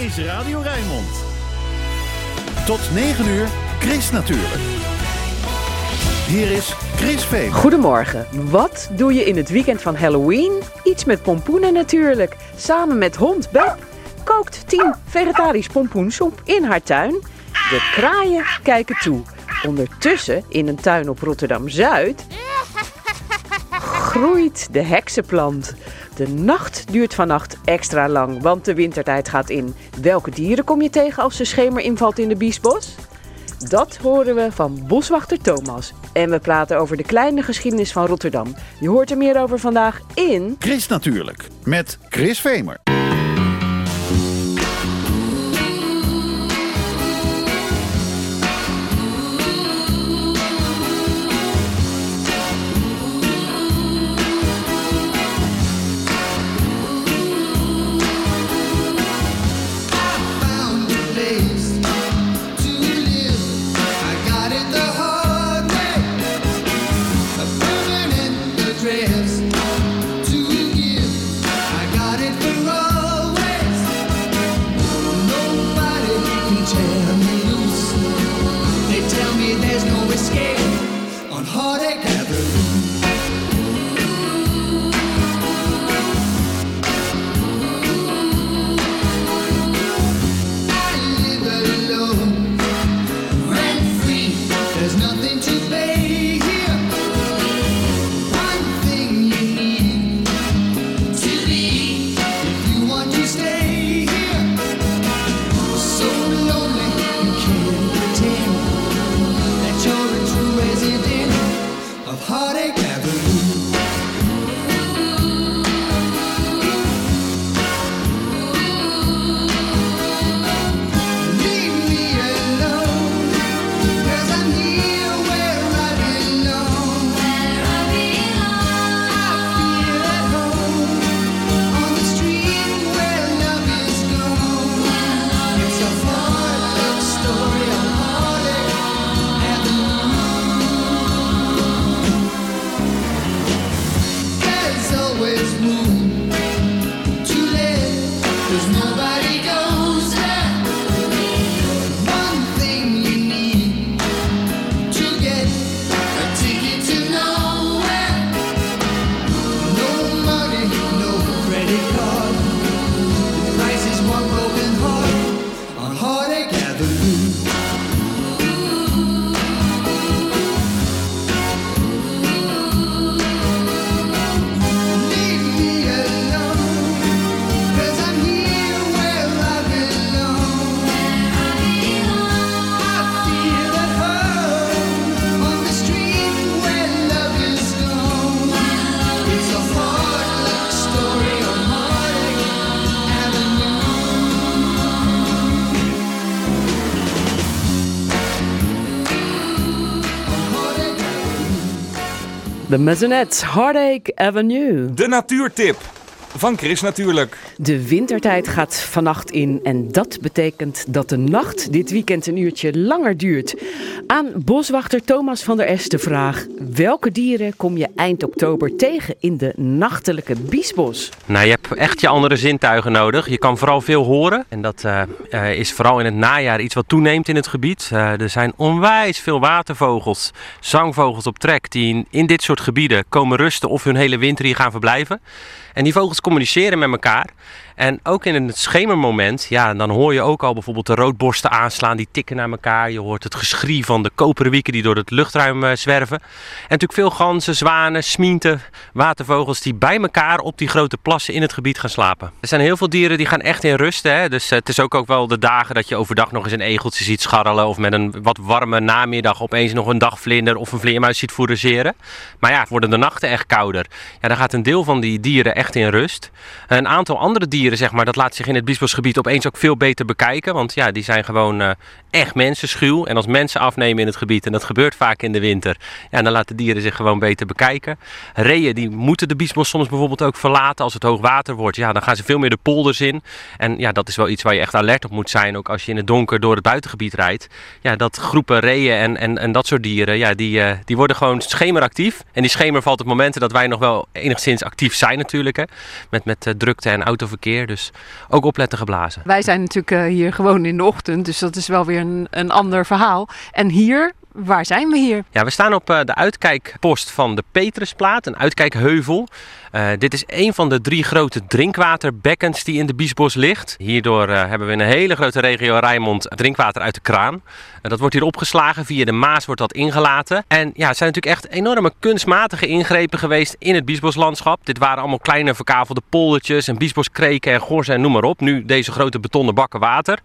is Radio Rijnmond. Tot 9 uur, Chris natuurlijk. Hier is Chris Veen. Goedemorgen. Wat doe je in het weekend van Halloween? Iets met pompoenen natuurlijk. Samen met hond Beb kookt 10 vegetarisch pompoensoep in haar tuin. De kraaien kijken toe. Ondertussen, in een tuin op Rotterdam-Zuid, groeit de heksenplant. De nacht duurt vannacht extra lang, want de wintertijd gaat in. Welke dieren kom je tegen als de schemer invalt in de Biesbos? Dat horen we van boswachter Thomas. En we praten over de kleine geschiedenis van Rotterdam. Je hoort er meer over vandaag in... Chris natuurlijk, met Chris Vemer. De Maisonette, Heartache Avenue. De natuurtip van Chris natuurlijk. De wintertijd gaat vannacht in en dat betekent dat de nacht dit weekend een uurtje langer duurt. Aan boswachter Thomas van der Es de vraag: welke dieren kom je eind oktober tegen in de nachtelijke biesbos? Nou, je hebt echt je andere zintuigen nodig. Je kan vooral veel horen. En dat eh, eh, is vooral in het najaar iets wat toeneemt in het gebied. Eh, er zijn onwijs veel watervogels, zangvogels op trek die in, in dit soort gebieden komen rusten of hun hele winter hier gaan verblijven. En die vogels communiceren met elkaar. En ook in het schemermoment, ja, dan hoor je ook al bijvoorbeeld de roodborsten aanslaan, die tikken naar elkaar. Je hoort het geschrie van de koperwieken die door het luchtruim eh, zwerven. En natuurlijk veel ganzen, zwanen, smienten, watervogels die bij elkaar op die grote plassen in het gebied gaan slapen. Er zijn heel veel dieren die gaan echt in rust. Hè? Dus eh, het is ook, ook wel de dagen dat je overdag nog eens een egeltje ziet scharrelen. Of met een wat warme namiddag opeens nog een dagvlinder of een vleermuis ziet fourageren. Maar ja, worden de nachten echt kouder. Ja, dan gaat een deel van die dieren echt in rust. Een aantal andere dieren, zeg maar, dat laat zich in het Biesbosgebied opeens ook veel beter bekijken. Want ja, die zijn gewoon eh, echt mensenschuw. En als mensen afnemen in het gebied, en dat gebeurt vaak in de winter, ja, dan laten dieren zich gewoon beter bekijken. Reeën die moeten de Biesbos soms bijvoorbeeld ook verlaten als het hoog water wordt. Ja, dan gaan ze veel meer de polders in. En ja, dat is wel iets waar je echt alert op moet zijn, ook als je in het donker door het buitengebied rijdt. Ja, dat groepen reeën en, en, en dat soort dieren, ja, die, eh, die worden gewoon schemeractief. En die schemer valt op momenten dat wij nog wel enigszins actief zijn natuurlijk. Hè. Met, met eh, drukte en autoverkeer. Weer. Dus ook opletten geblazen. Wij zijn natuurlijk eh, hier gewoon in de ochtend, dus dat is wel weer een, een ander verhaal. En hier, waar zijn we hier? Ja, we staan op eh, de uitkijkpost van de Petrusplaat, een uitkijkheuvel. Eh, dit is een van de drie grote drinkwaterbekkens die in de Biesbos ligt. Hierdoor hebben we in een hele grote regio Rijnmond drinkwater uit de kraan. Dat wordt hier opgeslagen, via de Maas wordt dat ingelaten. En ja, het zijn natuurlijk echt enorme kunstmatige ingrepen geweest in het Biesboslandschap. Dit waren allemaal kleine verkavelde poldertjes en biesboskreken en gorzen en noem maar op. Nu deze grote betonnen bakken water.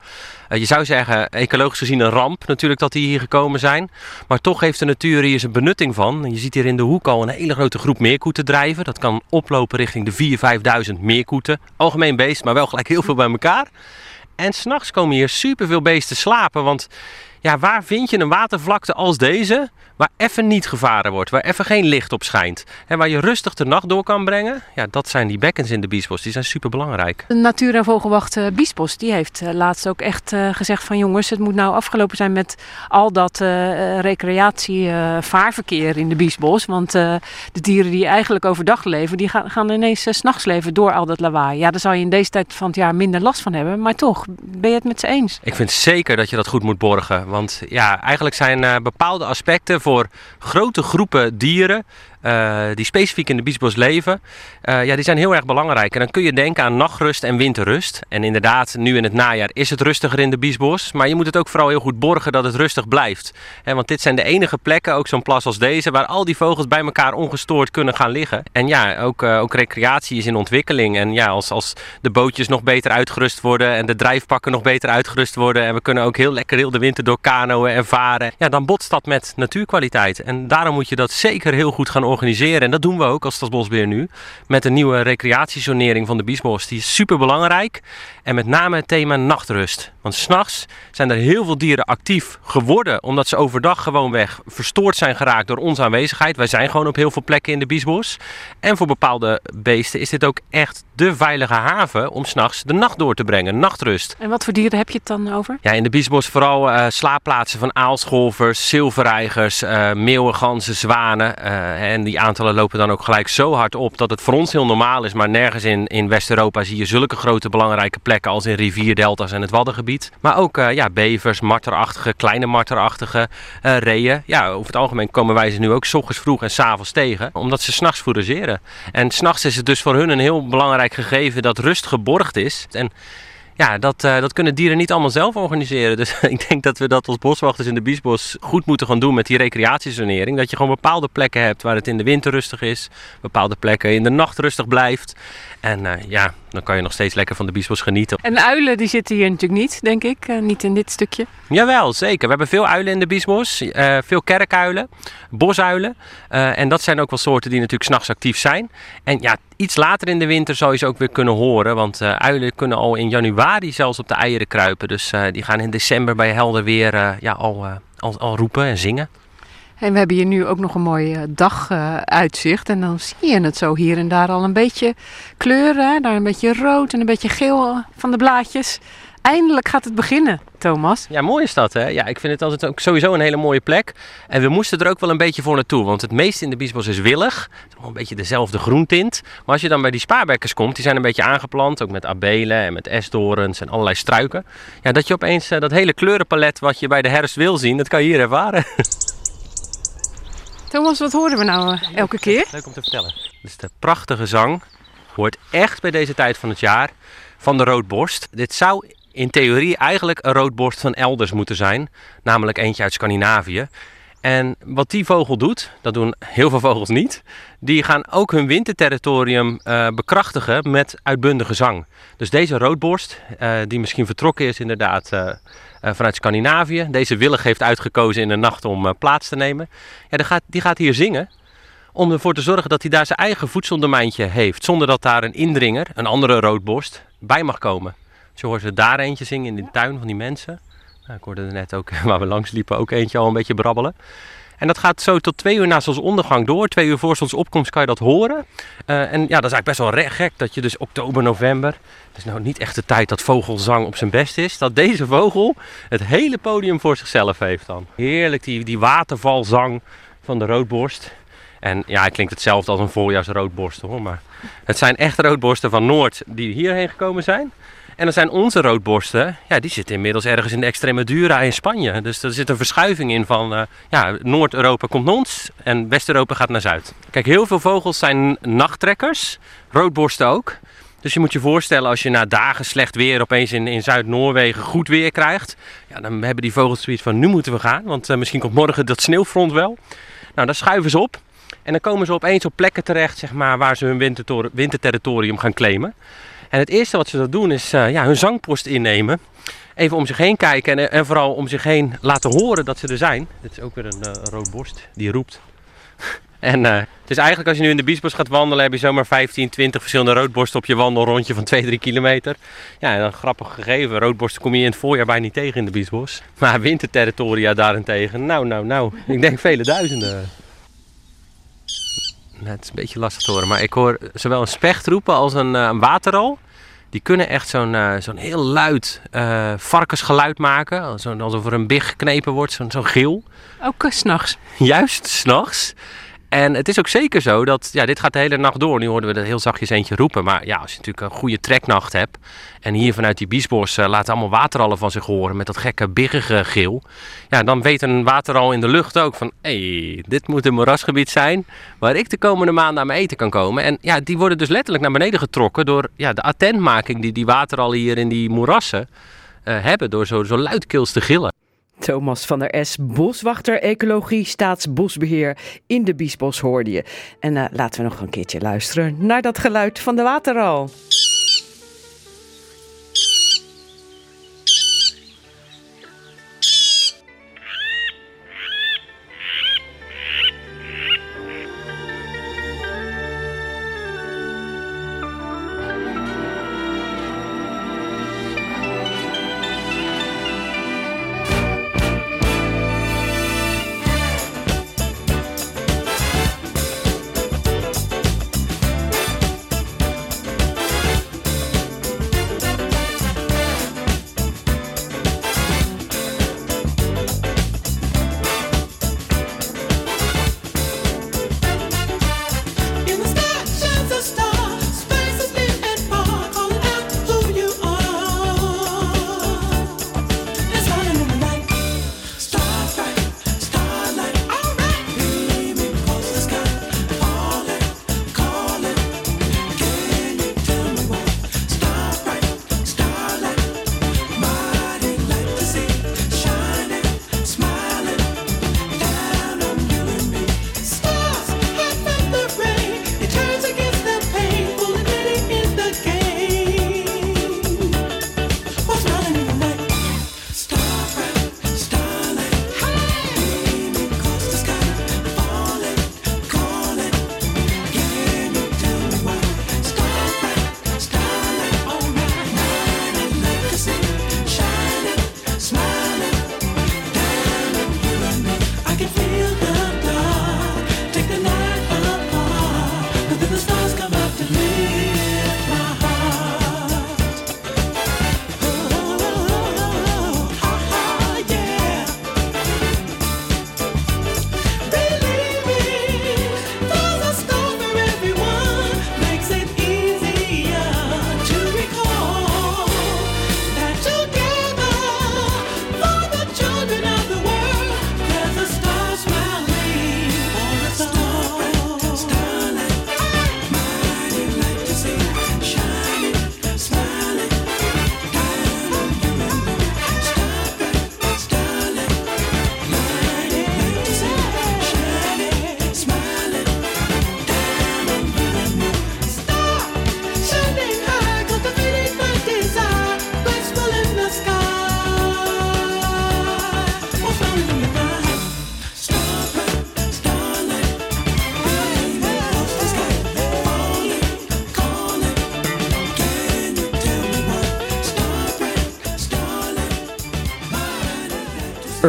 Eh, je zou zeggen, ecologisch gezien een ramp natuurlijk dat die hier gekomen zijn. Maar toch heeft de natuur hier zijn benutting van. Je ziet hier in de hoek al een hele grote groep meerkoeten drijven. Dat kan oplopen richting de 4.000, 5.000 meerkoeten. Algemeen beest, maar wel gelijk heel veel bij elkaar. En s'nachts komen hier superveel beesten slapen. Want ja, waar vind je een watervlakte als deze, waar even niet gevaren wordt, waar even geen licht op schijnt en waar je rustig de nacht door kan brengen? Ja, dat zijn die bekkens in de Biesbos. Die zijn super belangrijk. De Natuur- en Vogelwacht eh, Biesbos die heeft eh, laatst ook echt eh, gezegd van jongens, het moet nou afgelopen zijn met al dat eh, recreatie, eh, vaarverkeer in de Biesbos. Want de dieren die eigenlijk overdag leven, die gaan, gaan ineens 's s'nachts leven door al dat lawaai. Ja, daar zou je in deze tijd van het jaar minder last van hebben. Maar toch, ben je het met ze eens? Ik vind zeker dat je dat goed moet borgen. Want ja, eigenlijk zijn eh, bepaalde aspecten voor grote groepen dieren. Eh, die specifiek in de Biesbos leven, eh, ja, die zijn heel erg belangrijk. En dan kun je denken aan nachtrust en winterrust. En inderdaad, nu in het najaar is het rustiger in de Biesbos. Maar je moet het ook vooral heel goed borgen dat het rustig blijft. Want dit zijn de enige plekken, ook zo'n plas als deze, waar al die vogels bij elkaar ongestoord kunnen gaan liggen. En ja, ook, eh, ook recreatie is in ontwikkeling. En ja, als, als de bootjes nog beter uitgerust worden en de drijfpakken nog beter uitgerust worden. En we kunnen ook heel lekker heel de winter door kanoën en varen. Ja, dan botst dat met natuurkwaliteit. En daarom moet je dat zeker heel goed gaan organiseren. En dat doen we ook als Stadsbosbeheer nu. Met een nieuwe recreatiezonering van de Biesbos. Die is super belangrijk. En met name het thema nachtrust. Want s'nachts zijn er heel veel dieren actief geworden. Omdat ze overdag gewoonweg verstoord zijn geraakt door onze aanwezigheid. Wij zijn gewoon op heel veel plekken in de Biesbos. En voor bepaalde beesten is dit ook echt de veilige haven om s'nachts de nacht door te brengen. Nachtrust. En wat voor dieren heb je het dan over? Ja, in de Biesbos vooral eh, slaapplaatsen van aalscholvers, zilverreigers, eh meeuwen, ganzen, zwanen. Eh, en die aantallen lopen dan ook gelijk zo hard op dat het voor ons heel normaal is. Maar nergens in, in West-Europa zie je zulke grote belangrijke plekken als in rivierdelta's en het Waddengebied. Maar ook eh, ja, bevers, marterachtige, kleine marterachtige, eh reeën. Ja, over het algemeen komen wij ze nu ook s ochtends vroeg en s avonds tegen. Omdat ze s'nachts fourageren. En s'nachts is het dus voor hun een heel belangrijk gegeven dat rust geborgd is. En ja, dat, eh, dat kunnen dieren niet allemaal zelf organiseren. Dus ik denk dat we dat als boswachters in de Biesbos goed moeten gaan doen met die recreatiezonering. Dat je gewoon bepaalde plekken hebt waar het in de winter rustig is. Bepaalde plekken in de nacht rustig blijft. En eh, ja, dan kan je nog steeds lekker van de Biesbos genieten. En uilen die zitten hier natuurlijk niet, denk ik. Eh, niet in dit stukje. Jawel, zeker. We hebben veel uilen in de Biesbos. eh, veel kerkuilen, bosuilen. En dat zijn ook wel soorten die natuurlijk s'nachts actief zijn. En ja, iets later in de winter zou je ze ook weer kunnen horen. Want uilen kunnen al in januari zelfs op de eieren kruipen. Dus die gaan in december bij helder weer ja, al, al, al roepen en zingen. En we hebben hier nu ook nog een mooi eh, daguitzicht. en dan zie je het zo hier en daar al een beetje kleuren. Daar een beetje rood en een beetje geel eh, van de blaadjes. Eindelijk gaat het beginnen, Thomas. Ja, mooi is dat hè. Ja, ik vind het altijd ook sowieso een hele mooie plek. En we moesten er ook wel een beetje voor naartoe. Want het meeste in de Biesbos is willig. Het is een beetje dezelfde groentint. Maar als je dan bij die spaarbekkers komt, die zijn een beetje aangeplant. Ook met abelen en met esdorens en allerlei struiken. Ja, dat je opeens eh, dat hele kleurenpalet wat je bij de herfst wil zien, dat kan je hier ervaren. Thomas, wat horen we nou eh, elke keer? Leuk om te vertellen. Dus de prachtige zang hoort echt bij deze tijd van het jaar van de roodborst. Dit zou in theorie eigenlijk een roodborst van elders moeten zijn, namelijk eentje uit Scandinavië. En wat die vogel doet, dat doen heel veel vogels niet, die gaan ook hun winterterritorium eh, bekrachtigen met uitbundige zang. Dus deze roodborst, eh, die misschien vertrokken is inderdaad eh, vanuit Scandinavië, deze willig heeft uitgekozen in de nacht om eh, plaats te nemen, ja, die, gaat, die gaat hier zingen om ervoor te zorgen dat hij daar zijn eigen voedseldomeintje heeft. Zonder dat daar een indringer, een andere roodborst, bij mag komen. Zo hoort ze daar eentje zingen in de tuin van die mensen. Nou, ik hoorde er net ook, waar we langs liepen, ook eentje al een beetje brabbelen. En dat gaat zo tot twee uur na zonsondergang door. Twee uur voor zonsopkomst kan je dat horen. Eh, en ja, dat is eigenlijk best wel re- gek dat je dus oktober, november... Het is nou niet echt de tijd dat vogelzang op zijn best is. Dat deze vogel het hele podium voor zichzelf heeft dan. Heerlijk, die, die watervalzang van de roodborst. En ja, het klinkt hetzelfde als een voorjaarsroodborsten hoor. Maar het zijn echt roodborsten van Noord die hierheen gekomen zijn. En dan zijn onze roodborsten, ja, die zitten inmiddels ergens in Extremadura in Spanje. Dus er zit een verschuiving in van, eh, ja, Noord-Europa komt naar ons en West-Europa gaat naar Zuid. Kijk, heel veel vogels zijn nachttrekkers, roodborsten ook. Dus je moet je voorstellen als je na dagen slecht weer opeens in, in Zuid-Noorwegen goed weer krijgt. Ja, dan hebben die vogels zoiets van nu moeten we gaan, want eh, misschien komt morgen dat sneeuwfront wel. Nou, dan schuiven ze op en dan komen ze opeens op plekken terecht zeg maar, waar ze hun winterterritorium gaan claimen. En het eerste wat ze dan doen is eh, ja, hun zangpost innemen. Even om zich heen kijken en, en vooral om zich heen laten horen dat ze er zijn. Dit is ook weer een eh, roodborst die roept. En eh, het is eigenlijk als je nu in de biesbos gaat wandelen, heb je zomaar 15, 20 verschillende roodborsten op je wandelrondje van 2, 3 kilometer. Ja, en dan grappig gegeven, roodborsten kom je in het voorjaar bijna niet tegen in de biesbos. Maar winterterritoria daarentegen, nou, nou, nou, ik denk vele duizenden. Nou, het is een beetje lastig te horen, maar ik hoor zowel een specht roepen als een, een waterrol. Die kunnen echt zo'n eh, zo'n heel luid eh, varkensgeluid maken. Alsof er een big geknepen wordt, zo'n zo'n gil. Ook 's s'nachts. Juist, s'nachts. En het is ook zeker zo dat, ja, dit gaat de hele nacht door. Nu hoorden we er heel zachtjes eentje roepen. Maar ja, als je natuurlijk een goede treknacht hebt. En hier vanuit die biesbos eh, laten allemaal waterallen van zich horen. Met dat gekke biggige geel. Ja, dan weet een wateral in de lucht ook van, hey, dit moet een moerasgebied zijn. Waar ik de komende maanden aan mijn eten kan komen. En ja, die worden dus letterlijk naar beneden getrokken door ja, de attentmaking die die waterallen hier in die moerassen eh, hebben. Door zo, zo luidkeels te gillen. Thomas van der S, boswachter Ecologie Staatsbosbeheer in de Biesbos hoorde je. En eh, laten we nog een keertje luisteren naar dat geluid van de wateral.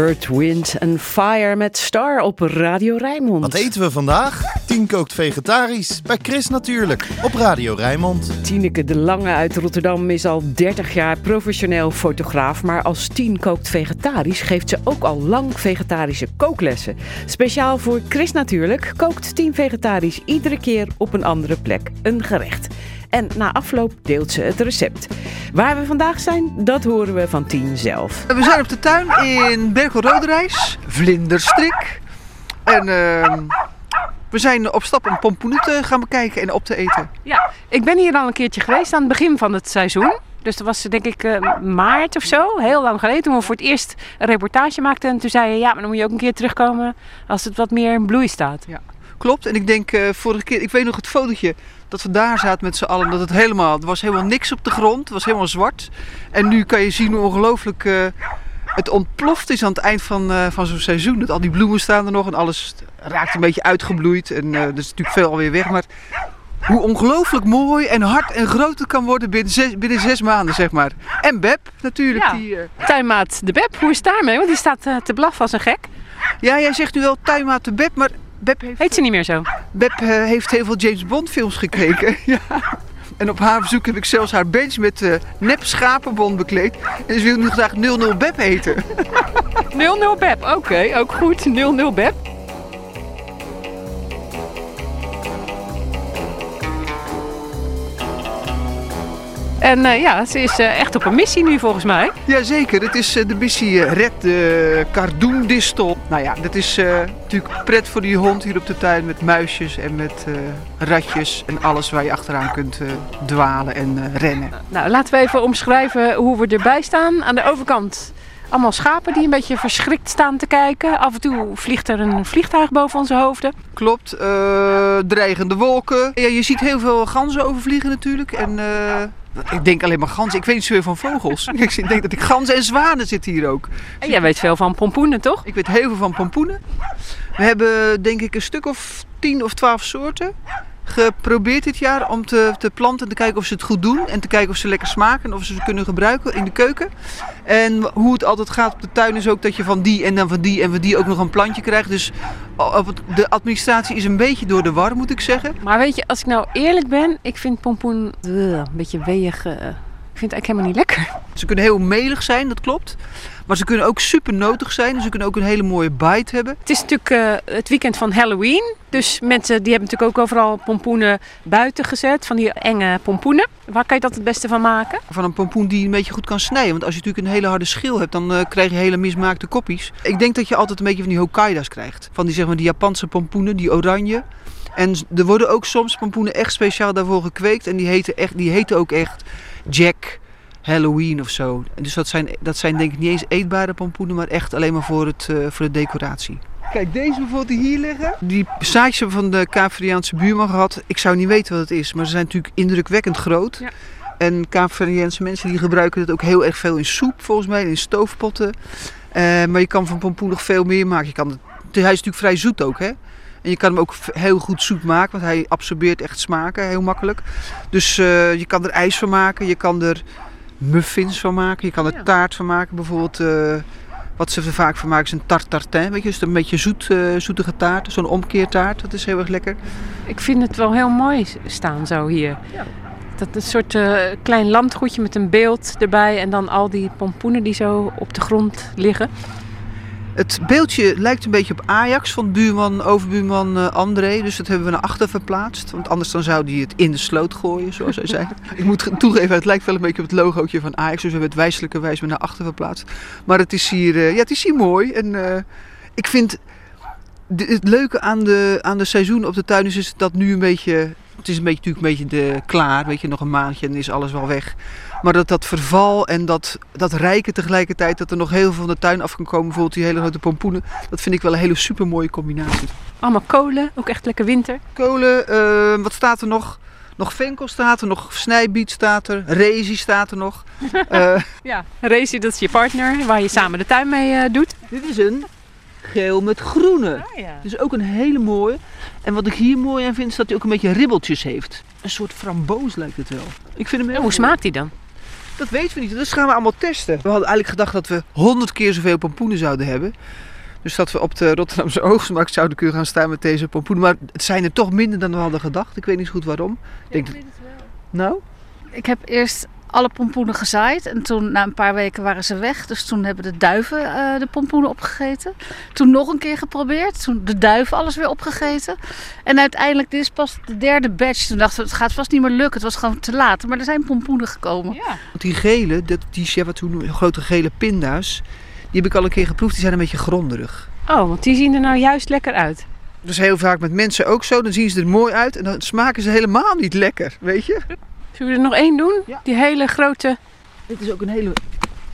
Earth, Wind and Fire met Star op Radio Rijnmond. Wat eten we vandaag? Tien kookt vegetarisch bij Chris Natuurlijk op Radio Rijnmond. Tineke de Lange uit Rotterdam is al 30 jaar professioneel fotograaf. Maar als Tien kookt vegetarisch geeft ze ook al lang vegetarische kooklessen. Speciaal voor Chris Natuurlijk kookt Tien vegetarisch iedere keer op een andere plek een gerecht. En na afloop deelt ze het recept. Waar we vandaag zijn, dat horen we van Tien zelf. We zijn op de tuin in Berkel Roderijs, Vlinderstrik. En ehm, we zijn op stap om pompoenen te gaan bekijken en op te eten. Ja, ik ben hier al een keertje geweest aan het begin van het seizoen. Dus dat was denk ik eh, maart of zo, heel lang geleden. Toen we voor het eerst een reportage maakten. En toen zei je, ja, maar dan moet je ook een keer terugkomen als het wat meer in bloei staat. Klopt. En ik denk eh, vorige keer, ik weet nog het fotootje dat we daar zaten met z'n allen. Dat het helemaal, er was helemaal niks op de grond. Het was helemaal zwart. En nu kan je zien hoe ongelooflijk eh, het ontploft is aan het eind van, eh, van zo'n seizoen. Dat al die bloemen staan er nog en alles raakt een beetje uitgebloeid. En eh, er is natuurlijk veel alweer weg. Maar hoe ongelooflijk mooi en hard en groot het kan worden binnen zes, binnen zes maanden, zeg maar. En Beb natuurlijk. Ja. Die, Tuinmaat de Beb, hoe is het daarmee? Want die staat te blaffen als een gek. ja, jij zegt nu wel tuinmaat de Beb, maar Beb heeft... Heet ze niet meer zo? Beb eh, heeft heel veel James Bond films gekeken. ja. En op haar verzoek heb ik zelfs haar bench met eh, nep schapenbond bekleed. En ze wil nu graag 00 Beb heten. 00 Beb, oké, ook goed. 00 Beb. En eh, ja, ze is eh, echt op een missie nu volgens mij. Jazeker, het is eh, de missie Red de Cardoendistel. Nou ja, dat is natuurlijk pret voor die hond hier op de tuin met muisjes en met ratjes en alles waar je achteraan kunt dwalen en rennen. Nou, laten we even omschrijven hoe we erbij staan. Aan de overkant allemaal schapen die een beetje verschrikt staan te kijken. Af en toe vliegt er een vliegtuig boven onze hoofden. Klopt, eh, dreigende wolken. Ja, je ziet heel veel ganzen overvliegen natuurlijk. En eh, ik denk alleen maar ganzen. Ik weet niet zoveel van vogels. ik denk dat ik ganzen en zwanen zitten hier ook. En jij weet veel van pompoenen, toch? Ik weet heel veel van pompoenen. We hebben denk ik een stuk of 10 of 12 soorten geprobeerd dit jaar om te, te planten en te kijken of ze het goed doen. En te kijken of ze lekker smaken en of ze ze kunnen gebruiken in de keuken. En hoe het altijd gaat op de tuin is ook dat je van die en dan van die en van die ook nog een plantje krijgt. Dus op het- de administratie is een beetje door de war moet ik zeggen. Maar weet je, als ik nou eerlijk ben, ik vind pompoen eh, een beetje weeg. eh, ik vind het eigenlijk helemaal niet lekker. Ze kunnen heel melig zijn, dat klopt. Maar ze kunnen ook super notig zijn. Ze kunnen ook een hele mooie bite hebben. Het is natuurlijk eh, het weekend van Halloween. Dus mensen die hebben natuurlijk ook overal pompoenen buiten gezet. Van die enge pompoenen. Waar kan je dat het beste van maken? Van een pompoen die een beetje goed kan snijden. Want als je natuurlijk een hele harde schil hebt, dan eh, krijg je hele mismaakte koppies. Ik denk dat je altijd een beetje van die Hokkaida's krijgt. Van die, zeg maar, die Japanse pompoenen, die oranje. En er worden ook soms pompoenen echt speciaal daarvoor gekweekt. En die heten, echt, die heten ook echt Jack Halloween of zo. En Dus dat zijn, dat zijn denk ik niet eens eetbare pompoenen, maar echt alleen maar voor, het, eh, voor de decoratie. Kijk, deze bijvoorbeeld die hier liggen. Die zaadjes hebben we van de Kaapverdiaanse buurman gehad. Ik zou niet weten wat het is, maar ze zijn natuurlijk indrukwekkend groot. Ja. En Kaapverdiaanse mensen die gebruiken het ook heel erg veel in soep volgens mij, in stoofpotten. Eh, maar je kan van pompoen nog veel meer maken. Je kan het, hij is natuurlijk vrij zoet ook, hè. En je kan hem ook heel goed zoet maken, want hij absorbeert echt smaken heel makkelijk. Dus eh, je kan er ijs van maken, je kan er muffins van maken, je kan er taart van maken. Bijvoorbeeld, eh, wat ze er vaak van maken is een tart tartin, weet je, dus een beetje zoet, eh, zoetige taart, zo'n omkeertaart, dat is heel erg lekker. Ik vind het wel heel mooi staan zo hier. Dat een soort eh, klein landgoedje met een beeld erbij. En dan al die pompoenen die zo op de grond liggen. Het beeldje lijkt een beetje op Ajax van buurman, overbuurman eh, André. Dus dat hebben we naar achter verplaatst. Want anders dan zou hij het in de sloot gooien, zoals hij zei. Ik moet ge- toegeven, het lijkt wel een beetje op het logootje van Ajax. Dus we hebben het wijselijke weer naar achter verplaatst. Maar het is hier, eh, ja, het is hier mooi. En eh, ik vind de- het leuke aan de, aan de seizoen op de tuin is, is dat nu een beetje... Het is een beetje, natuurlijk een beetje de, klaar, weet je, nog een maandje en is alles wel weg. Maar dat dat verval en dat, dat rijken tegelijkertijd, dat er nog heel veel van de tuin af kan komen. Bijvoorbeeld die hele grote pompoenen. Dat vind ik wel een hele super mooie combinatie. Allemaal kolen, ook echt lekker winter. Kolen, eh, wat staat er nog? Nog venkel staat er, nog snijbiet staat er, rezi staat er nog. Eh, Ja, Racy, dat is je partner waar je samen de tuin mee eh, doet. dit is een geel met groene. ja. Dus ook een hele mooie. En wat ik hier mooi aan vind, is dat hij ook een beetje ribbeltjes heeft. Een soort framboos lijkt het wel. Ik vind hem heel En hoe mooi. smaakt die dan? Dat weten we niet. Dat gaan we allemaal testen. We hadden eigenlijk gedacht dat we honderd keer zoveel pompoenen zouden hebben. Dus dat we op de Rotterdamse Oogstmarkt zouden kunnen gaan staan met deze pompoenen. Maar het zijn er toch minder dan we hadden gedacht. Ik weet niet zo goed waarom. Ik denk dat... Nou? Ik heb eerst alle pompoenen gezaaid en toen na een paar weken waren ze weg. Dus toen hebben de duiven eh, de pompoenen opgegeten. Toen nog een keer geprobeerd. Toen de duiven alles weer opgegeten. En uiteindelijk, dit is pas de derde batch. Toen dachten we, het gaat vast niet meer lukken. Het was gewoon te laat. Maar er zijn pompoenen gekomen. Want die gele, dat, die ja, wat noem je, grote gele pinda's, die heb ik al een keer geproefd. Die zijn een beetje gronderig. Oh, want die zien er nou juist lekker uit. Dat is heel vaak met mensen ook zo. Dan zien ze er mooi uit en dan smaken ze helemaal niet lekker, weet je? Zullen we er nog één doen? Die hele grote, Dit is ook een hele...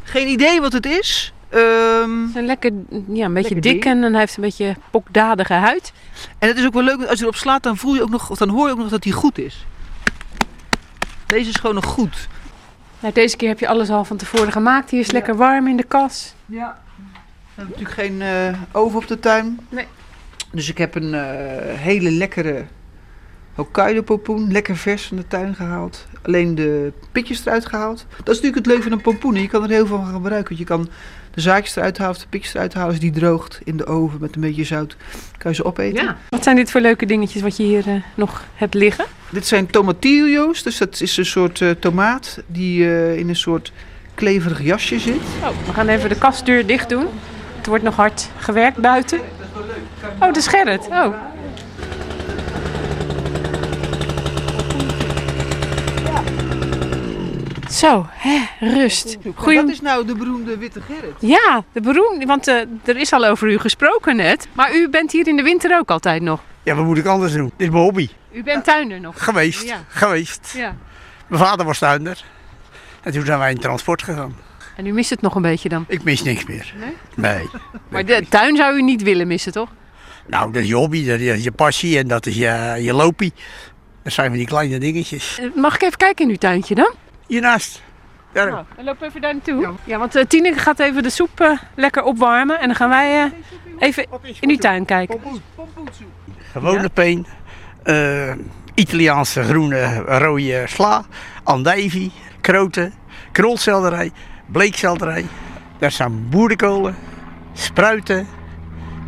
Geen idee wat het is. Ehm, zijn lekker, ja, een beetje dik en hij heeft een beetje pokdadige huid. en het is ook wel leuk, want als je erop slaat, dan, voel je ook nog, of dan hoor je ook nog dat hij goed is. Deze is gewoon nog goed. Nou, deze keer heb je alles al van tevoren gemaakt. Die is lekker warm in de kas. Ja. We hebben natuurlijk geen eh, oven op de tuin. Nee. Dus ik heb een eh, hele lekkere Hokkaido pompoen, lekker vers van de tuin gehaald. Alleen de pitjes eruit gehaald. Dat is natuurlijk het leuke van een pompoen. Je kan er heel veel van gebruiken. Want je kan de zaadjes eruit halen of de pitjes eruit halen. Als die droogt in de oven met een beetje zout, kan je ze opeten. Ja. Wat zijn dit voor leuke dingetjes wat je hier eh, nog hebt liggen? Dit zijn tomatillo's. Dus dat is een soort eh, tomaat die eh, in een soort kleverig jasje zit. Oh, we gaan even de kastdeur dicht doen. Het wordt nog hard gewerkt buiten. Oh, is Gerrit. Oh. Zo, hè, rust. Goeie... Dat is nou de beroemde witte Gerrit. Ja, de beroemde, want eh, er is al over u gesproken net. Maar u bent hier in de winter ook altijd nog. Ja, wat moet ik anders doen? Dit is mijn hobby. U bent tuinder nog. Geweest, Ja. geweest. Ja. Mijn vader was tuinder. En toen zijn wij in transport gegaan. En u mist het nog een beetje dan. Ik mis niks meer. Nee? Nee. Maar de tuin zou u niet willen missen, toch? Nou, dat is je hobby, dat is je passie en dat is je, je lopie. Dat zijn van die kleine dingetjes. Eh, Mag ik even kijken in uw tuintje dan? Hiernaast. Daar. Nou, dan lopen we even daar naartoe. Ja, want uh, Tineke gaat even de soep eh, lekker opwarmen. En dan gaan wij eh, even in uw tuin kijken. Gewone peen. Italiaanse groene rode sla. Andijvie. Kroten. Krolselderij. Bleekselderij. Daar staan boerenkolen. Spruiten.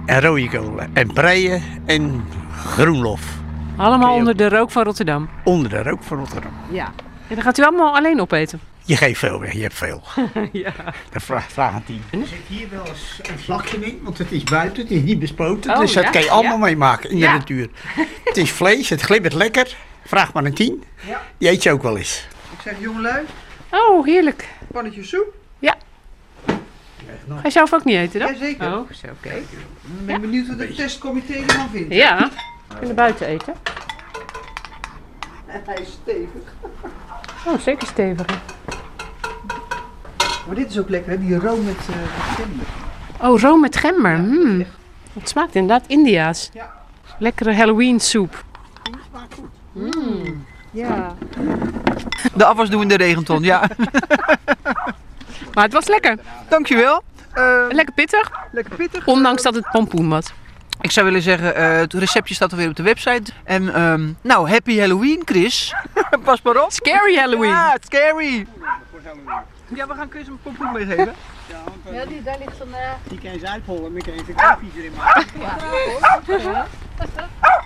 En rode kolen. En preien. En groenlof. Allemaal onder de rook van Rotterdam. Onder de rook van Rotterdam. Ja. En dan gaat u allemaal alleen opeten. Je geeft veel weg, je hebt veel. ja. Dat vraagt vraag een tien. Er zit hier wel eens een vlakje in, want het is buiten, het is niet bespoten. Oh, dus dat ja, kan je allemaal ja. meemaken in Ja. de natuur. het is vlees, het glibbert lekker. Vraag maar een tien. Ja. Die eet je ook wel eens. Ik zeg jongelui, Oh, heerlijk. pannetje soep. Ga je zelf ook niet eten dan? Jazeker. Oh, zo, oké. Ik ben benieuwd wat het testcomité ervan vindt. Ja. We kunnen buiten eten. En hij is stevig. Oh, zeker stevig. Maar dit is ook lekker, hè? Die room met, eh met gember. Oh, room met gember. Mm. Het smaakt inderdaad Indiaas. Ja. Lekkere Halloween soep. Ja. De afwas doen we in de regenton, ja. Maar het was lekker. Dankjewel. Eh, Lekker pittig. lekker pittig. Ondanks dat het pompoen was. Ik zou willen zeggen, eh, het receptje staat alweer op de website. En ehm, nou, happy Halloween, Chris. Pas maar op. Scary Halloween. Ja, scary. Ja, we gaan Chris een pompoen meegeven. Ja, die, daar ligt een... Die kan je eens uithollen, maar kan je even koffie erin maken.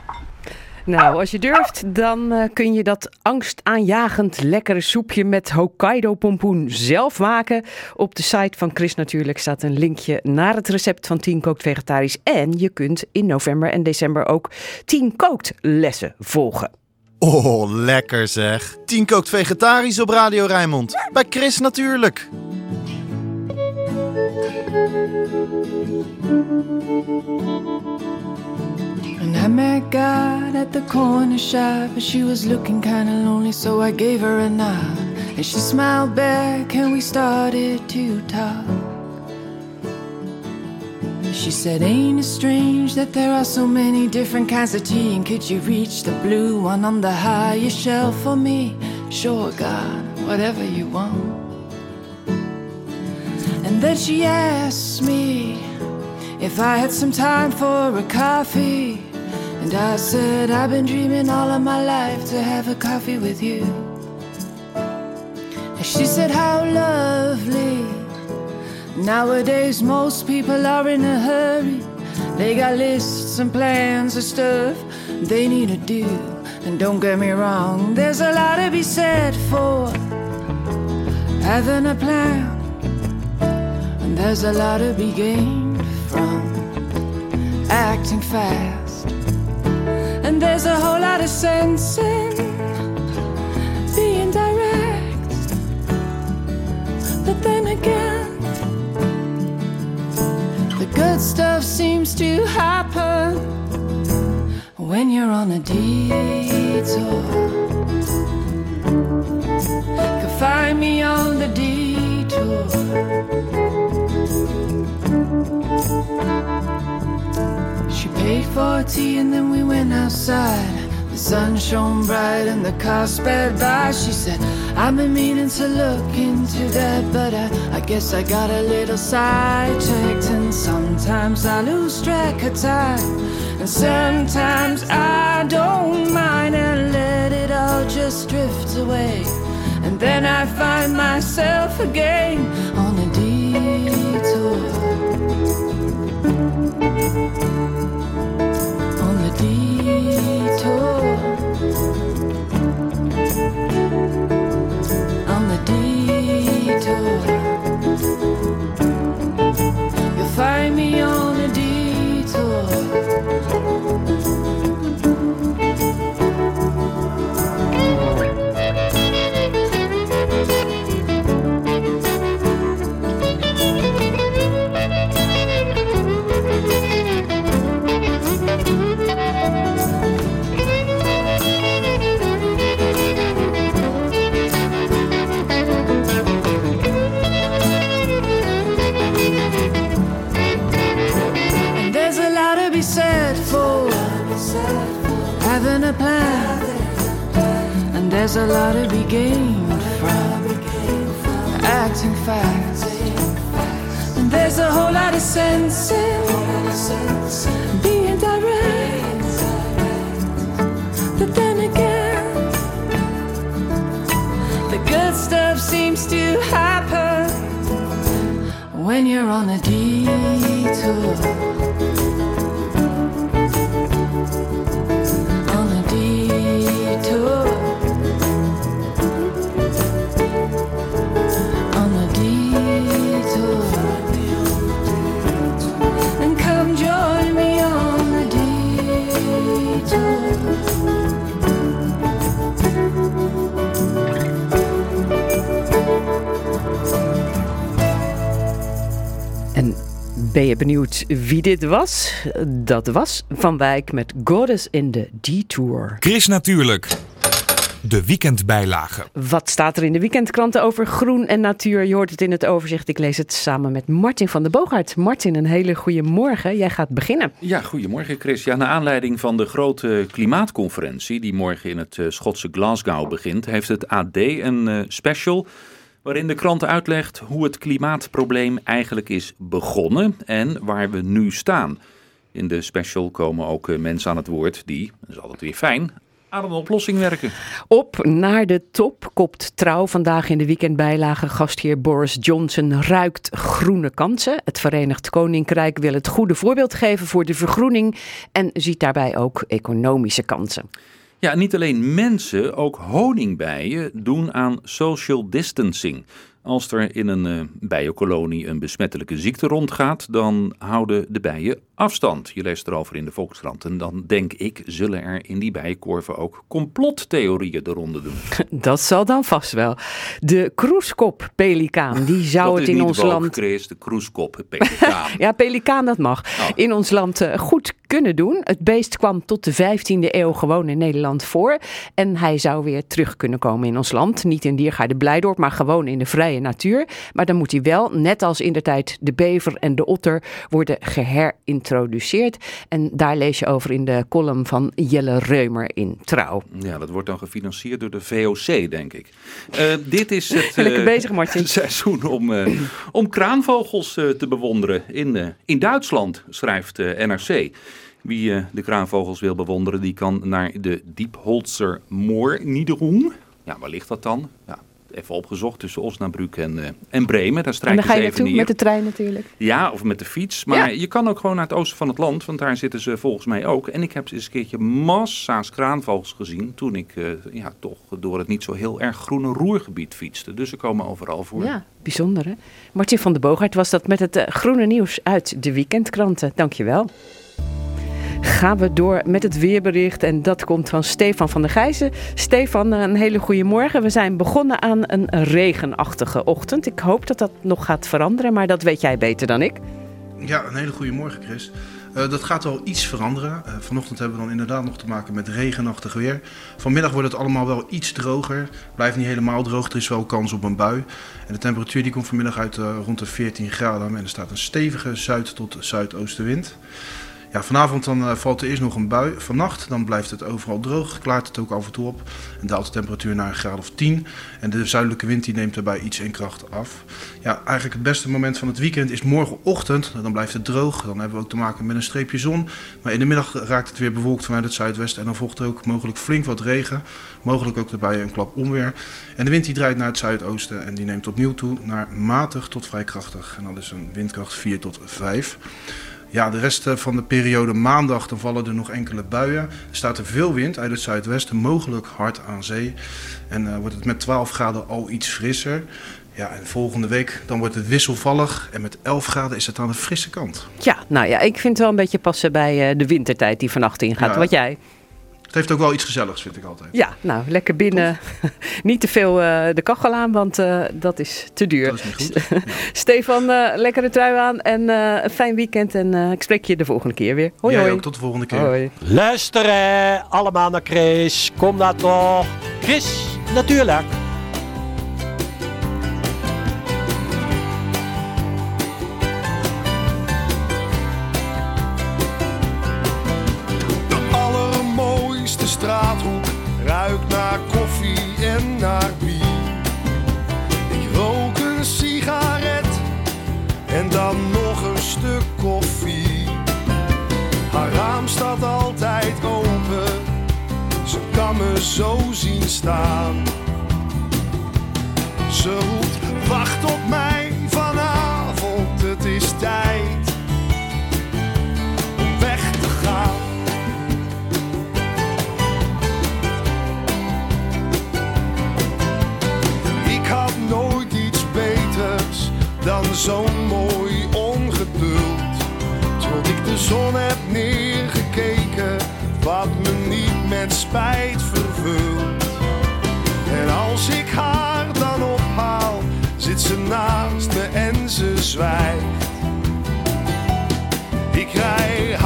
Nou, als je durft, dan eh, kun je dat angstaanjagend lekkere soepje met Hokkaido pompoen zelf maken. Op de site van Chris natuurlijk staat een linkje naar het recept van 10 kookt vegetarisch. En je kunt in november en december ook 10 kookt lessen volgen. Oh, lekker zeg. 10 kookt vegetarisch op Radio Rijnmond. Bij Chris natuurlijk. And I met God at the corner shop, and she was looking kinda lonely, so I gave her a nod. And she smiled back, and we started to talk. She said, Ain't it strange that there are so many different kinds of tea? And could you reach the blue one on the highest shelf for me? Sure, God, whatever you want. And then she asked me if I had some time for a coffee. And I said, I've been dreaming all of my life to have a coffee with you. And she said, How lovely Nowadays, most people are in a hurry. They got lists and plans and stuff they need to do. And don't get me wrong, there's a lot to be said for having a plan. And there's a lot to be gained from acting fast. And there's a whole lot of sense in being direct. But then again, the good stuff seems to happen when you're on a detour. Can find me on the detour. For tea and then we went outside. The sun shone bright and the car sped by. She said, I've been meaning to look into that, but I, I guess I got a little sidetracked. And sometimes I lose track of time, and sometimes I don't mind and let it all just drift away. And then I find myself again on a detour. Having a plan. And there's a lot to be gained from acting fast. And there's a whole lot of sense in being direct. But then again, the good stuff seems to happen when you're on a detour. Ben je benieuwd wie dit was? Dat was Van Wijk met Goddess in the Detour. Chris Natuurlijk. De weekendbijlage. Wat staat er in de weekendkranten over groen en natuur? Je hoort het in het overzicht. Ik lees het samen met Martin van der Boogaard. Martin, een hele goede morgen. Jij gaat beginnen. Ja, goedemorgen Chris. Ja, naar aanleiding van de grote klimaatconferentie die morgen in het eh, Schotse Glasgow begint, heeft het AD een eh, special waarin de krant uitlegt hoe het klimaatprobleem eigenlijk is begonnen en waar we nu staan. In de special komen ook eh, mensen aan het woord die, dat is altijd weer fijn, aan een oplossing werken. Op naar de top kopt trouw vandaag in de weekendbijlage. Gastheer Boris Johnson ruikt groene kansen. Het Verenigd Koninkrijk wil het goede voorbeeld geven voor de vergroening en ziet daarbij ook economische kansen. Ja, niet alleen mensen, ook honingbijen doen aan social distancing. Als er in een eh, bijenkolonie een besmettelijke ziekte rondgaat, dan houden de bijen afstand. Je leest erover in de Volkskrant. En dan denk ik, zullen er in die bijenkorven ook complottheorieën de ronde doen. Dat zal dan vast wel. De kroeskop-pelikaan, die zou Dat het in ons land... Chris, de kroeskop, pelikaan. Ja, pelikaan, dat mag. In ons land eh, goed kunnen doen. Het beest kwam tot de 15e eeuw gewoon in Nederland voor. En hij zou weer terug kunnen komen in ons land. Niet in Diergaarde Blijdorp, maar gewoon in de vrije natuur. Maar dan moet hij wel, net als in de tijd de bever en de otter, worden geherintroduceerd. En daar lees je over in de column van Jelle Reumer in Trouw. Ja, dat wordt dan gefinancierd door de VOC, denk ik. Eh, dit is het Lekker eh, bezig, Martin. seizoen om, eh, om kraanvogels te bewonderen. In, in Duitsland, schrijft NRC. Wie eh, de kraanvogels wil bewonderen, die kan naar de Diepholzer Moorniederung. Ja, waar ligt dat dan? Ja, even opgezocht tussen Osnabrück en, eh, en Bremen. Daar En strijken dan ga je even naartoe met de trein natuurlijk. Ja, of met de fiets. Maar Ja. je kan ook gewoon naar het oosten van het land, want daar zitten ze volgens mij ook. En ik heb eens een keertje massa's kraanvogels gezien toen ik eh, ja, toch door het niet zo heel erg groene roergebied fietste. Dus ze komen overal voor. Ja, bijzonder hè. Martin van der Boogaard was dat met het groene nieuws uit de weekendkranten. Dankjewel. Gaan we door met het weerbericht en dat komt van Stefan van der Gijzen. Stefan, een hele goede morgen. We zijn begonnen aan een regenachtige ochtend. Ik hoop dat dat nog gaat veranderen, maar dat weet jij beter dan ik. Ja, een hele goede morgen, Chris. Eh, dat gaat wel iets veranderen. Eh, vanochtend hebben we dan inderdaad nog te maken met regenachtig weer. Vanmiddag wordt het allemaal wel iets droger. Blijft niet helemaal droog, er is wel kans op een bui. En de temperatuur die komt vanmiddag uit eh, rond de 14 graden. En er staat een stevige zuid- tot zuidoostenwind. Ja, vanavond dan eh, valt er eerst nog een bui. Vannacht dan blijft het overal droog, klaart het ook af en toe op. En daalt de temperatuur naar een graad of 10. En de zuidelijke wind die neemt daarbij iets in kracht af. Ja, eigenlijk het beste moment van het weekend is morgenochtend. Dan blijft het droog. Dan hebben we ook te maken met een streepje zon. Maar in de middag raakt het weer bewolkt vanuit het zuidwesten. En dan volgt er ook mogelijk flink wat regen. Mogelijk ook daarbij een klap onweer. En de wind die draait naar het zuidoosten. En die neemt opnieuw toe naar matig tot vrij krachtig. En dat is een windkracht 4 tot 5. Ja, de rest eh, van de periode maandag dan vallen er nog enkele buien. Er staat er veel wind uit het zuidwesten, mogelijk hard aan zee. En eh, wordt het met 12 graden al iets frisser. Ja, en volgende week dan wordt het wisselvallig. En met 11 graden is het aan de frisse kant. Ja, nou ja, ik vind het wel een beetje passen bij eh, de wintertijd die vannacht ingaat. Ja. Wat jij? Het heeft ook wel iets gezelligs, vind ik altijd. Ja, nou, lekker binnen. niet te veel eh, de kachel aan, want eh, dat is te duur. Dat is niet goed. Stefan, eh, lekkere trui aan en eh, een fijn weekend. En eh, ik spreek je de volgende keer weer. Hoi, Jij hoi. ook, tot de volgende keer. Hoi. Luisteren allemaal naar Chris. Kom daar toch. Chris, natuurlijk. Zo zien staan. Ze roept, wacht op mij vanavond, het is tijd om weg te gaan. Ik had nooit iets beters dan zo'n mooi ongeduld. Tot ik de zon heb neergekeken, wat me niet met spijt En als ik haar dan ophaal, zit ze naast me en ze zwijgt. Ik rij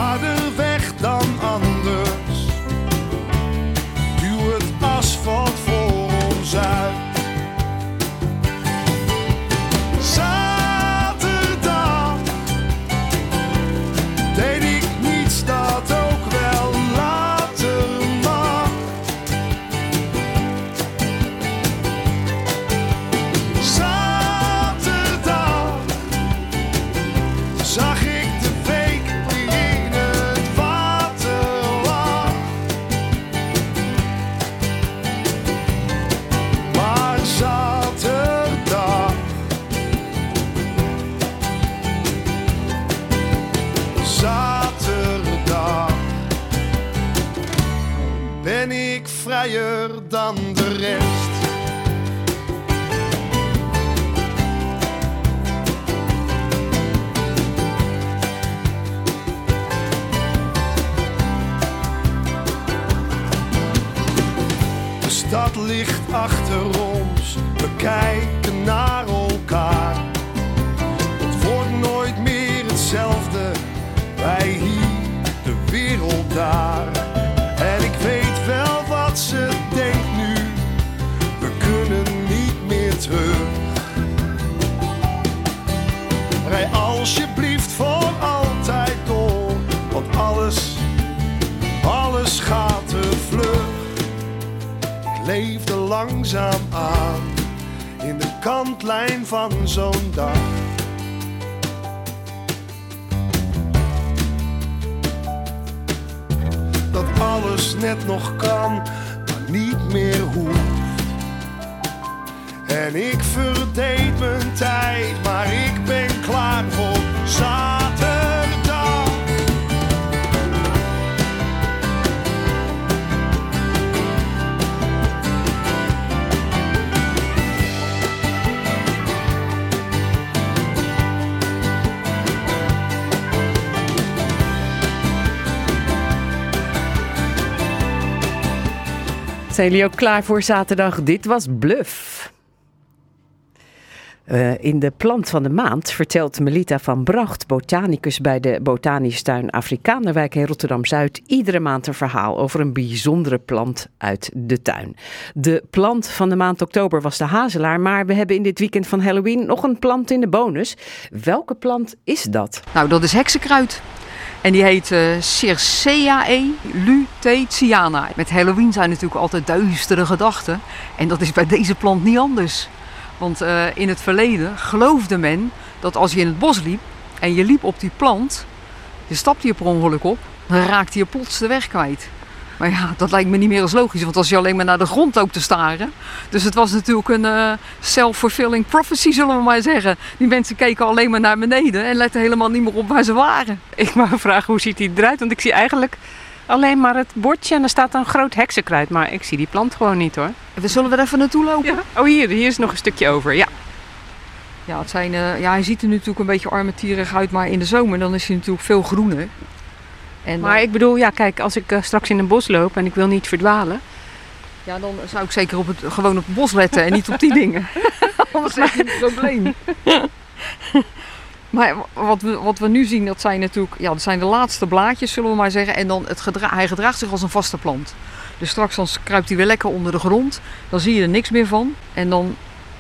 ben ik vrijer dan de rest. De stad ligt achter ons, we kijken naar elkaar. Het wordt nooit meer hetzelfde, wij hier, de wereld daar. Leefde langzaam aan in de kantlijn van zo'n dag. Dat alles net nog kan, maar niet meer hoeft. En ik verdeed mijn tijd, maar ik ben klaar voor zaterdag. Zijn jullie ook klaar voor zaterdag? Dit was Bluff. Eh, in de plant van de maand vertelt Melita van Bracht, botanicus bij de Botanische Tuin Afrikanerwijk in Rotterdam-Zuid, iedere maand een verhaal over een bijzondere plant uit de tuin. De plant van de maand oktober was de hazelaar, maar we hebben in dit weekend van Halloween nog een plant in de bonus. Welke plant is dat? Nou, dat is heksenkruid. En die heet eh Circeae lutetiana. Met Halloween zijn natuurlijk altijd duistere gedachten. En dat is bij deze plant niet anders. Want eh, in het verleden geloofde men dat als je in het bos liep en je liep op die plant, je stapte je per ongeluk op, dan raakte je plots de weg kwijt. Maar ja, dat lijkt me niet meer als logisch, want als je alleen maar naar de grond loopt te staren. Dus het was natuurlijk een eh, self-fulfilling prophecy, zullen we maar zeggen. Die mensen keken alleen maar naar beneden en letten helemaal niet meer op waar ze waren. Ik wou vragen hoe ziet die eruit? Want ik zie eigenlijk alleen maar het bordje en er staat een groot heksenkruid. Maar ik zie die plant gewoon niet hoor. We zullen we er even naartoe lopen? Oh hier, hier is nog een stukje over. Ja. Ja, het zijn, eh, ja, hij ziet er nu natuurlijk een beetje armetierig uit, maar in de zomer dan is hij natuurlijk veel groener. En, Maar eh, ik bedoel, ja kijk, als ik eh, straks in een bos loop en ik wil niet verdwalen. Ja, dan zou ik zeker op het, gewoon op het bos letten en niet op die dingen. Anders is het een probleem. Maar wat we, wat we nu zien, dat zijn natuurlijk ja, dat zijn de laatste blaadjes, zullen we maar zeggen. En dan het gedra hij gedraagt zich als een vaste plant. Dus straks dan kruipt hij weer lekker onder de grond. Dan zie je er niks meer van. En dan,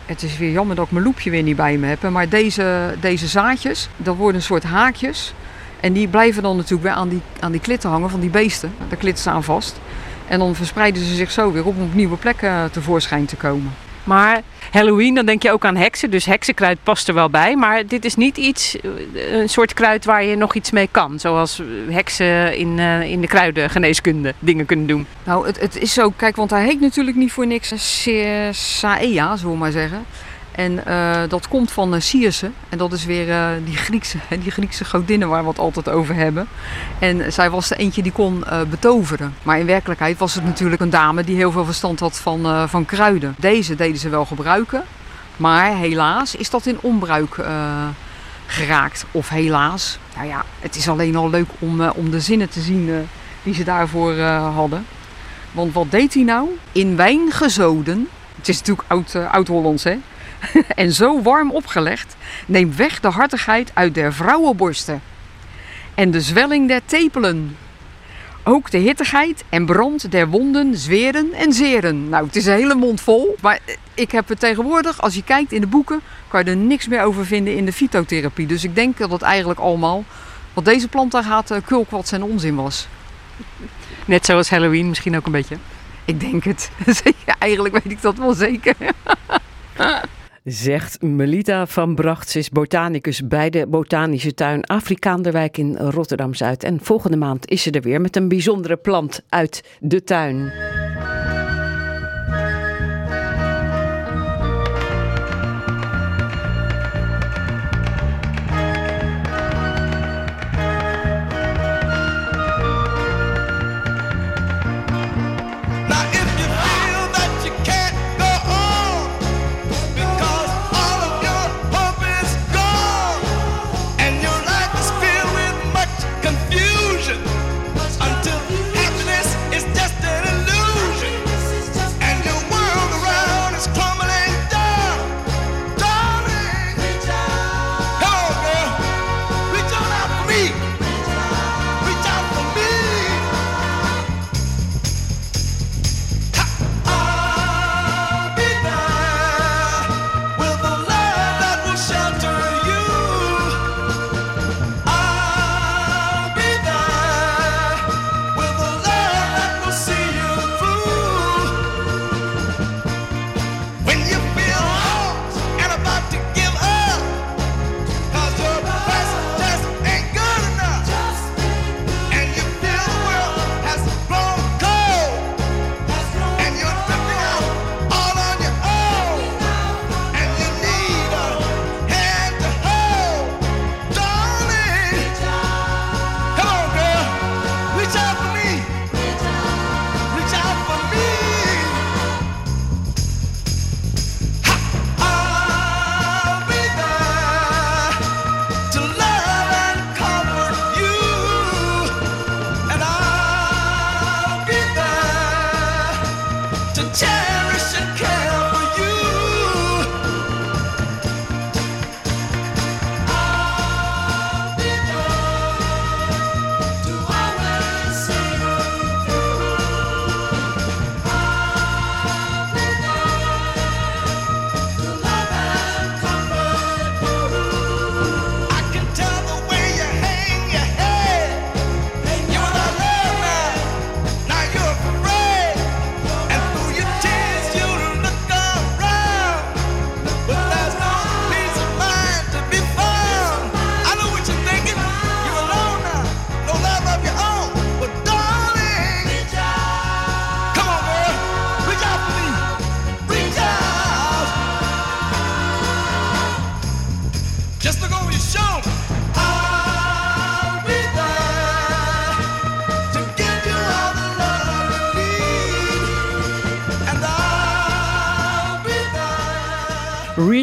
het is weer jammer dat ik mijn loepje weer niet bij me heb. Maar deze, deze zaadjes, dat worden een soort haakjes. En die blijven dan natuurlijk weer aan die, aan die klitten hangen van die beesten. De klitten staan vast. En dan verspreiden ze zich zo weer op om op nieuwe plekken tevoorschijn te komen. Maar Halloween, dan denk je ook aan heksen. Dus heksenkruid past er wel bij. Maar dit is niet iets, eh, een soort kruid waar je nog iets mee kan. Zoals eh, heksen in, eh, in de kruidengeneeskunde dingen kunnen doen. Nou, het, het is zo, kijk, want hij heet natuurlijk niet voor niks Circaea, zullen we maar zeggen. En eh, dat komt van uh. En dat is weer eh, die, Griekse, die Griekse godinne waar we het altijd over hebben. En zij was de eentje die kon betoveren. Maar in werkelijkheid was het natuurlijk een dame die heel veel verstand had van, van kruiden. Deze deden ze wel gebruiken. Maar helaas is dat in onbruik geraakt. Of helaas. Nou ja, het is alleen al leuk om, om de zinnen te zien die ze daarvoor hadden. Want wat deed hij nou? In wijn gezoden. Het is natuurlijk oud, oud-Hollands, hè? en zo warm opgelegd, neemt weg de hartigheid uit der vrouwenborsten. En de zwelling der tepelen. Ook de hittigheid en brand der wonden zweren en zeren. Nou, het is een hele mond vol. Maar eh, ik heb het tegenwoordig, als je kijkt in de boeken, kan je er niks meer over vinden in de fytotherapie. Dus ik denk dat het eigenlijk allemaal, wat deze plant daar gaat, eh, kulkwats en onzin was. Net zoals Halloween misschien ook een beetje. Ik denk het. Eigenlijk weet ik dat wel zeker. Zegt Melita van Bracht. Ze is botanicus bij de Botanische Tuin Afrikaanderwijk in Rotterdam-Zuid. En volgende maand is ze er weer met een bijzondere plant uit de tuin.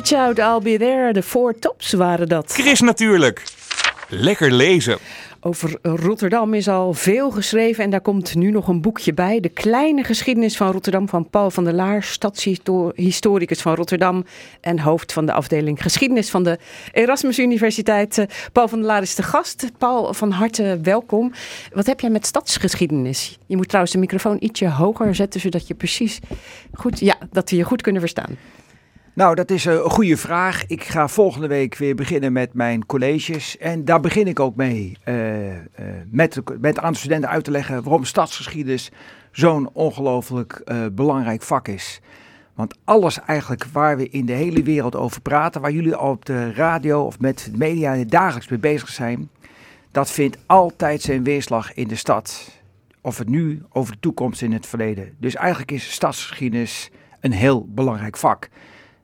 Reach out, I'll be there. De Four Tops waren dat. Chris natuurlijk. Lekker lezen. Over Rotterdam is al veel geschreven en daar komt nu nog een boekje bij. De kleine geschiedenis van Rotterdam van Paul van der Laar, stadshistoricus van Rotterdam en hoofd van de afdeling geschiedenis van de Erasmus Universiteit. Eh, Paul van der Laar is de gast. Paul, van harte welkom. Wat heb jij met stadsgeschiedenis? Je moet trouwens de microfoon ietsje hoger zetten, zodat je precies goed, ja, dat we je goed kunnen verstaan. Nou, dat is een goede vraag. Ik ga volgende week weer beginnen met mijn colleges. En daar begin ik ook mee. eh, eh, met, met aan de studenten uit te leggen waarom stadsgeschiedenis zo'n ongelooflijk eh, belangrijk vak is. Want alles eigenlijk waar we in de hele wereld over praten, waar jullie al op de radio of met de media dagelijks mee bezig zijn, dat vindt altijd zijn weerslag in de stad. Of het nu, over de toekomst, in het verleden. Dus eigenlijk is stadsgeschiedenis een heel belangrijk vak.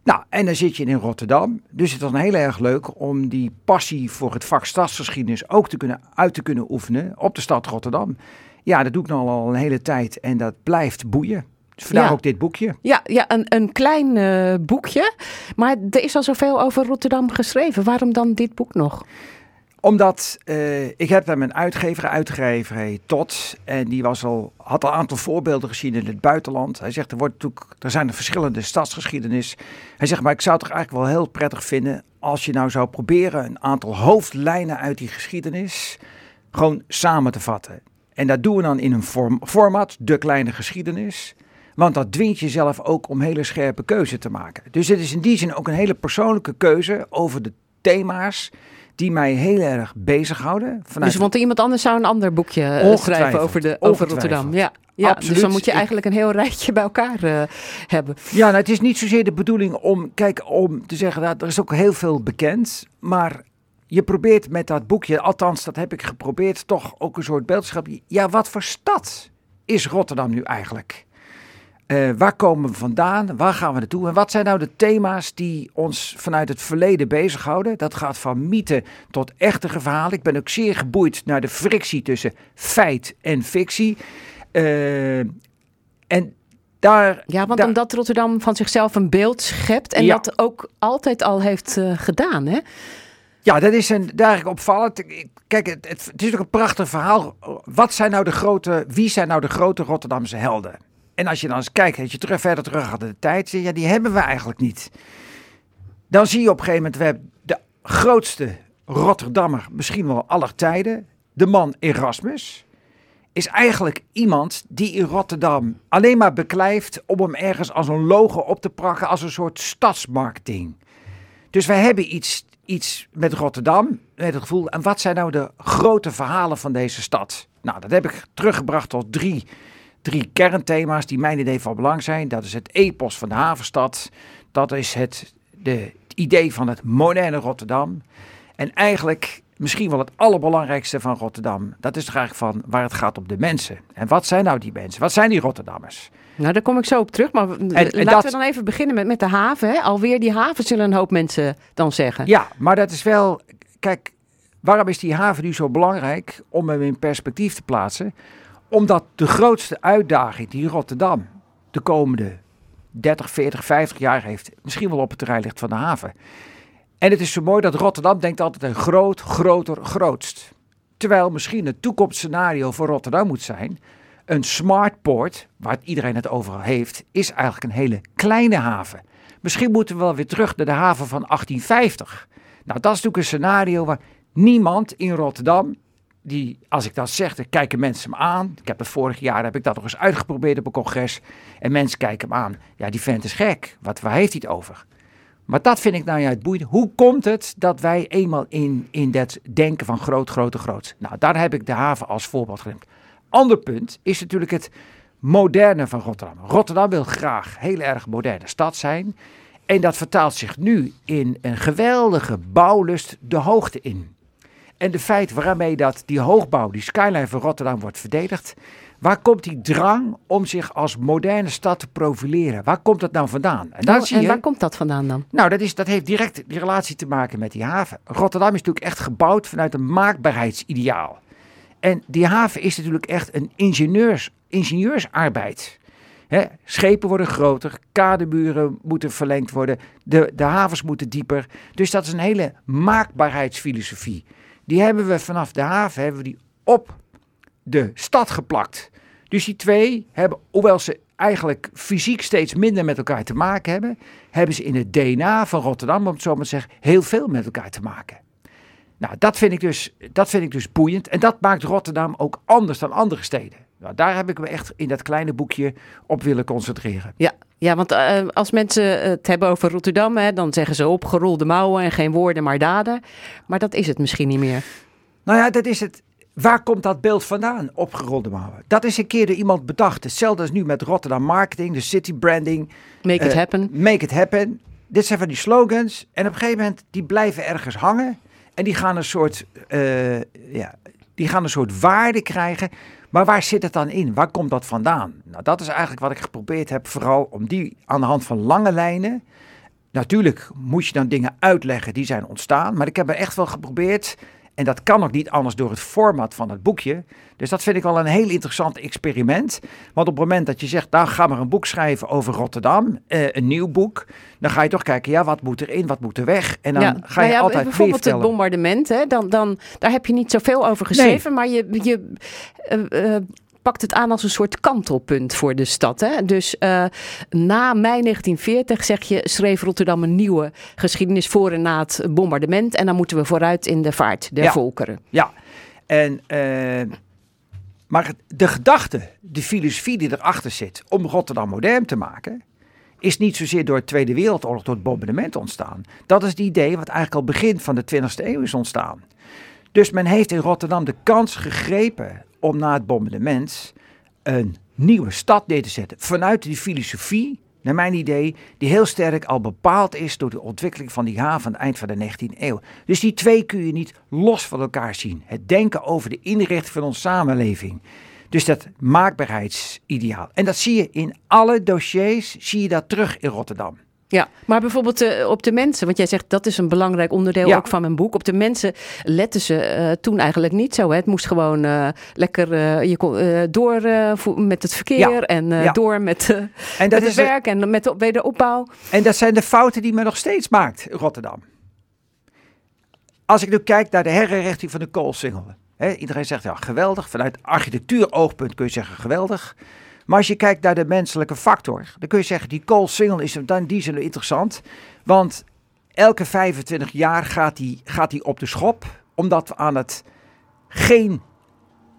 Nou, en dan zit je in Rotterdam. Dus het is dan heel erg leuk om die passie voor het vak stadsgeschiedenis ook te kunnen, uit te kunnen oefenen op de stad Rotterdam. Ja, dat doe ik nou al een hele tijd en dat blijft boeien. Dus vandaar Ja. ook dit boekje. Ja, ja een, een klein eh, boekje. Maar er is al zoveel over Rotterdam geschreven. Waarom dan dit boek nog? Omdat eh, ik heb daar mijn uitgever, uitgeverij Tot. En die was al, had al een aantal voorbeelden gezien in het buitenland. Hij zegt, er, wordt natuurlijk, er zijn er verschillende stadsgeschiedenis. Hij zegt, maar ik zou het toch eigenlijk wel heel prettig vinden... als je nou zou proberen een aantal hoofdlijnen uit die geschiedenis... gewoon samen te vatten. En dat doen we dan in een vorm, format, de kleine geschiedenis... Want dat dwingt jezelf ook om hele scherpe keuze te maken. Dus het is in die zin ook een hele persoonlijke keuze over de thema's die mij heel erg bezighouden. Vanuit Dus, want iemand anders zou een ander boekje eh, schrijven over, de, over. Rotterdam. Ja, ja dus Absoluut. dan moet je eigenlijk een heel rijtje bij elkaar eh, hebben. Ja, nou, het is niet zozeer de bedoeling om, kijk, om te zeggen dat er is ook heel veel bekend, maar je probeert met dat boekje, althans dat heb ik geprobeerd, toch ook een soort beeldschap. Ja, wat voor stad is Rotterdam nu eigenlijk? Eh, waar komen we vandaan? Waar gaan we naartoe? En wat zijn nou de thema's die ons vanuit het verleden bezighouden? Dat gaat van mythe tot echte verhalen. Ik ben ook zeer geboeid naar de frictie tussen feit en fictie. Eh, en daar, Ja, want daar- omdat Rotterdam van zichzelf een beeld schept en Ja. dat ook altijd al heeft eh, gedaan, hè? Ja, dat is een, daar eigenlijk opvallend. Kijk, het, het, het is ook een prachtig verhaal. Wat zijn nou de grote, wie zijn nou de grote Rotterdamse helden? En als je dan eens kijkt, dat je terug, verder terug gaat in de tijd, ja, die hebben we eigenlijk niet. Dan zie je op een gegeven moment, we hebben de grootste Rotterdammer, misschien wel aller tijden, de man Erasmus, is eigenlijk iemand die in Rotterdam alleen maar beklijft om hem ergens als een logo op te prakken, als een soort stadsmarketing. Dus wij hebben iets, iets met Rotterdam, met het gevoel. En wat zijn nou de grote verhalen van deze stad? Nou, dat heb ik teruggebracht tot drie, drie kernthema's die mijn idee van belang zijn. Dat is het epos van de havenstad. Dat is het, de, het idee van het moderne Rotterdam. En eigenlijk misschien wel het allerbelangrijkste van Rotterdam. Dat is eigenlijk van waar het gaat om de mensen. En wat zijn nou die mensen? Wat zijn die Rotterdammers? Nou, daar kom ik zo op terug. Maar en laten dat- we dan even beginnen met, met de haven. Hè? Alweer die haven zullen een hoop mensen dan zeggen. Ja, maar dat is wel. Kijk, waarom is die haven nu zo belangrijk om hem in perspectief te plaatsen? Omdat de grootste uitdaging die Rotterdam de komende 30, 40, 50 jaar heeft, misschien wel op het terrein ligt van de haven. En het is zo mooi dat Rotterdam denkt altijd een groot, groter, grootst. Terwijl misschien het toekomstscenario voor Rotterdam moet zijn. Een smart port, waar iedereen het over heeft, is eigenlijk een hele kleine haven. Misschien moeten we wel weer terug naar de haven van 1850. Nou, dat is natuurlijk een scenario waar niemand in Rotterdam, die, als ik dat zeg, dan kijken mensen me aan. Ik heb het vorig jaar, heb ik dat nog eens uitgeprobeerd op een congres. En mensen kijken me aan. Ja, die vent is gek. Wat, waar heeft hij het over? Maar dat vind ik nou juist boeiend. Hoe komt het dat wij eenmaal in, in dat denken van groot, grote, groot. Nou, daar heb ik de haven als voorbeeld genoemd. Ander punt is natuurlijk het moderne van Rotterdam. Rotterdam wil graag heel erg moderne stad zijn. En dat vertaalt zich nu in een geweldige bouwlust de hoogte in. En de feit waarmee dat die hoogbouw, die skyline van Rotterdam wordt verdedigd. Waar komt die drang om zich als moderne stad te profileren? Waar komt dat nou vandaan? En, daar Oh, zie en je, waar komt dat vandaan dan? nou, dat, is, dat heeft direct die relatie te maken met die haven. Rotterdam is natuurlijk echt gebouwd vanuit een maakbaarheidsideaal. En die haven is natuurlijk echt een ingenieurs, ingenieursarbeid. Schepen worden groter, kademuren moeten verlengd worden, de, de havens moeten dieper. Dus dat is een hele maakbaarheidsfilosofie. Die hebben we vanaf de haven hebben we die op de stad geplakt. Dus die twee hebben, hoewel ze eigenlijk fysiek steeds minder met elkaar te maken hebben, hebben ze in het DNA van Rotterdam, om het zo maar te zeggen, heel veel met elkaar te maken. Nou, dat vind ik dus, dat vind ik dus boeiend. En dat maakt Rotterdam ook anders dan andere steden. Nou, daar heb ik me echt in dat kleine boekje op willen concentreren. Ja, ja want eh, als mensen het hebben over Rotterdam, hè, dan zeggen ze opgerolde mouwen en geen woorden maar daden. Maar dat is het misschien niet meer. Nou ja, dat is het. Waar komt dat beeld vandaan, opgerolde mouwen? Dat is een keer door iemand bedacht. Hetzelfde als nu met Rotterdam Marketing, de city branding. Make it Eh, happen. Make it happen. Dit zijn van die slogans. En op een gegeven moment, die blijven ergens hangen. En die gaan een soort, eh, ja, die gaan een soort waarde krijgen. Maar waar zit het dan in? Waar komt dat vandaan? Nou, dat is eigenlijk wat ik geprobeerd heb. Vooral om die aan de hand van lange lijnen. Natuurlijk moet je dan dingen uitleggen die zijn ontstaan. Maar ik heb er echt wel geprobeerd. En dat kan ook niet anders door het format van het boekje. Dus dat vind ik al een heel interessant experiment. Want op het moment dat je zegt, nou ga maar een boek schrijven over Rotterdam, eh, een nieuw boek, dan ga je toch kijken, ja, wat moet erin, wat moet er weg? En dan ja, ga je nou ja, altijd bijvoorbeeld het bombardement, hè, dan, dan, daar heb je niet zoveel over geschreven, maar je, je eh, eh, pakt het aan als een soort kantelpunt voor de stad. Hè? Dus eh, na mei 1940 zeg je, schreef Rotterdam een nieuwe geschiedenis voor en na het bombardement. En dan moeten we vooruit in de vaart der Ja. volkeren. Ja, en, eh, maar de gedachte, de filosofie die erachter zit om Rotterdam modern te maken, is niet zozeer door de Tweede Wereldoorlog, door het bombardement ontstaan. Dat is het idee wat eigenlijk al begin van de 20e eeuw is ontstaan. Dus men heeft in Rotterdam de kans gegrepen om na het bombardement een nieuwe stad neer te zetten. Vanuit die filosofie, naar mijn idee, die heel sterk al bepaald is door de ontwikkeling van die haven aan het eind van de 19e eeuw. Dus die twee kun je niet los van elkaar zien. Het denken over de inrichting van onze samenleving. Dus dat maakbaarheidsideaal. En dat zie je in alle dossiers, zie je dat terug in Rotterdam. Ja, maar bijvoorbeeld eh, op de mensen, want jij zegt dat is een belangrijk onderdeel Ja. ook van mijn boek. Op de mensen letten ze eh, toen eigenlijk niet zo. Hè? Het moest gewoon eh, lekker je kon, door met het verkeer Ja. en Ja. door met, En met dat het is het- werk en met de wederopbouw. En dat zijn de fouten die men nog steeds maakt in Rotterdam. Als ik nu kijk naar de herinrichting van de koolsingel. Hè, iedereen zegt ja, geweldig. Vanuit architectuuroogpunt kun je zeggen geweldig. Maar als je kijkt naar de menselijke factor, dan kun je zeggen die koolsingel is dan die zin interessant. Want elke 25 jaar gaat die, gaat die op de schop. Omdat we aan het geen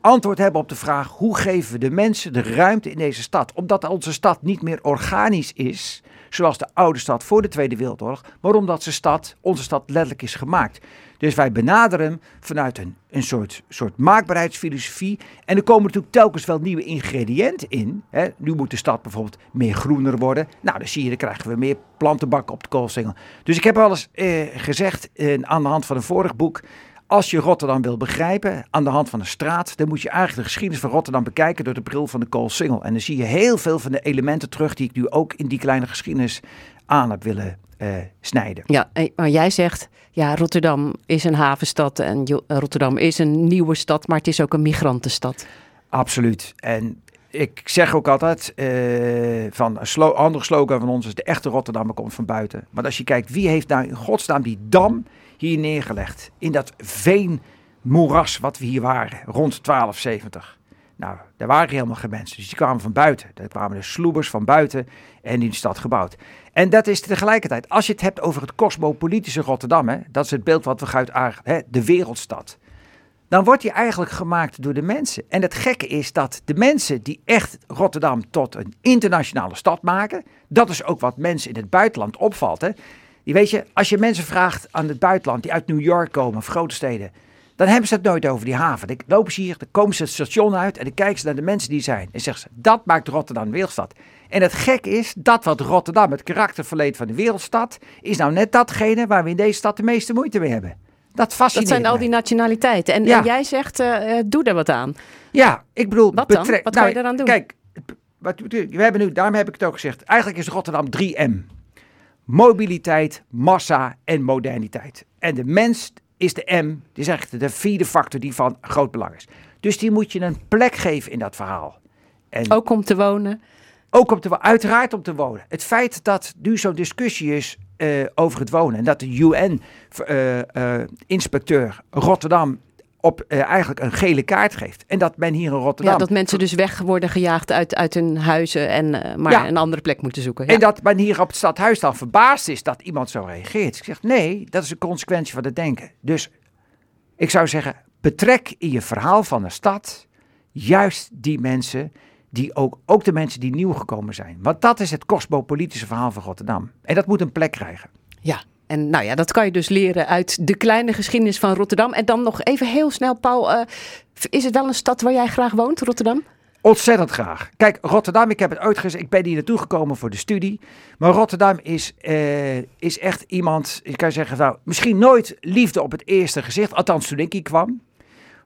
antwoord hebben op de vraag hoe geven we de mensen de ruimte in deze stad. Omdat onze stad niet meer organisch is, zoals de oude stad voor de Tweede Wereldoorlog, maar omdat stad, onze stad letterlijk is gemaakt. Dus wij benaderen hem vanuit een, een soort, soort maakbaarheidsfilosofie. En er komen natuurlijk telkens wel nieuwe ingrediënten in. Hè. Nu moet de stad bijvoorbeeld meer groener worden. Nou, dan zie je, dan krijgen we meer plantenbakken op de koolsingel. Dus ik heb eens eh, gezegd eh, aan de hand van een vorig boek. Als je Rotterdam wil begrijpen aan de hand van een straat, dan moet je eigenlijk de geschiedenis van Rotterdam bekijken door de bril van de koolsingel. En dan zie je heel veel van de elementen terug die ik nu ook in die kleine geschiedenis aan heb willen eh, snijden. Ja, eh, maar jij zegt, ja, Rotterdam is een havenstad en eh, Rotterdam is een nieuwe stad, maar het is ook een migrantenstad. Absoluut. En ik zeg ook altijd, van een slo andere slogan van ons is de echte Rotterdammer komt van buiten. Maar als je kijkt, wie heeft nou in godsnaam die dam hier neergelegd? In dat veenmoeras wat we hier waren, rond 1270. Nou, daar waren helemaal geen mensen. Dus die kwamen van buiten. Daar kwamen de sloebers van buiten en die de stad gebouwd. En dat is tegelijkertijd, als je het hebt over het cosmopolitische Rotterdam, hè, dat is het beeld wat we uit de wereldstad dan wordt die eigenlijk gemaakt door de mensen. En het gekke is dat de mensen die echt Rotterdam tot een internationale stad maken, dat is ook wat mensen in het buitenland opvalt. Die weet je, als je mensen vraagt aan het buitenland die uit New York komen of grote steden, dan hebben ze het nooit over die haven. Dan lopen ze hier, dan komen ze het station uit en dan kijken ze naar de mensen die zijn. En zeggen ze, dat maakt Rotterdam een wereldstad. En het gekke is, dat wat Rotterdam het karakter verleent van de wereldstad, is nou net datgene waar we in deze stad de meeste moeite mee hebben. Dat Dat fascineert zijn al die nationaliteiten. En, Ja. en jij zegt, eh, eh, doe er wat aan. Ja, ik bedoel... Wat dan? Wat kan je nou, eraan doen? Kijk, wat, we hebben nu, daarom heb ik het ook gezegd. Eigenlijk is Rotterdam 3M. Mobiliteit, massa en moderniteit. En de mens is de M, die is eigenlijk de vierde factor die van groot belang is. Dus die moet je een plek geven in dat verhaal. En Ook om te wonen Ook om te, uiteraard om te wonen. Het feit dat nu zo'n discussie is eh, over het wonen. En dat de UN-inspecteur Rotterdam op eh, eigenlijk een gele kaart geeft. En dat men hier in Rotterdam... Ja, dat mensen dus weg worden gejaagd uit, uit hun huizen en eh, maar Ja. een andere plek moeten zoeken. Ja. En dat men hier op het stadhuis dan verbaasd is dat iemand zo reageert. Ik zeg nee, dat is een consequentie van het denken. Dus ik zou zeggen, betrek in je verhaal van een stad juist die mensen, die ook, ook de mensen die nieuw gekomen zijn. Want dat is het kosmopolitische verhaal van Rotterdam. En dat moet een plek krijgen. Ja, en nou ja, dat kan je dus leren uit de kleine geschiedenis van Rotterdam. En dan nog even heel snel, Paul. eh, is het wel een stad waar jij graag woont, Rotterdam? Ontzettend graag. Kijk, Rotterdam, ik heb het ooit ik ben hier naartoe gekomen voor de studie. Maar Rotterdam is, eh, is echt iemand, ik kan zeggen, nou, misschien nooit liefde op het eerste gezicht. Althans, toen ik hier kwam.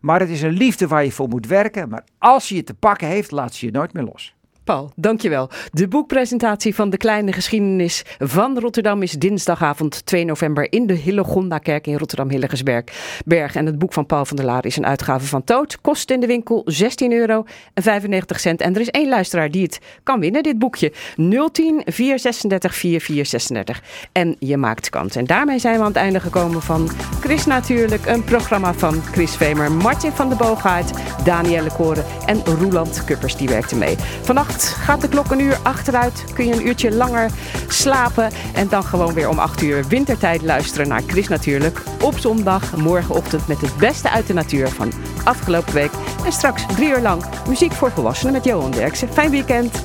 Maar het is een liefde waar je voor moet werken. Maar als je je te pakken heeft, laat ze je nooit meer los. Paul, dankjewel. De boekpresentatie van de kleine geschiedenis van Rotterdam is dinsdagavond 2 november in de Hillegonda-kerk in Rotterdam-Hillegersberg. Berg. En het boek van Paul van der Laar is een uitgave van Toot. Kost in de winkel 16 euro en 95 cent. En er is één luisteraar die het kan winnen, dit boekje. 010 436 4436. En je maakt kans. En daarmee zijn we aan het einde gekomen van Chris Natuurlijk. Een programma van Chris Vemer, Martin van der Boogaard, Danielle Koren en Roeland Kuppers. Die werkte mee. Vannacht gaat de klok een uur achteruit. Kun je een uurtje langer slapen. En dan gewoon weer om 8 uur wintertijd luisteren naar Chris Natuurlijk. Op zondag, morgenochtend met het beste uit de natuur van afgelopen week. En straks drie uur lang muziek voor volwassenen met Johan Derksen. Fijn weekend.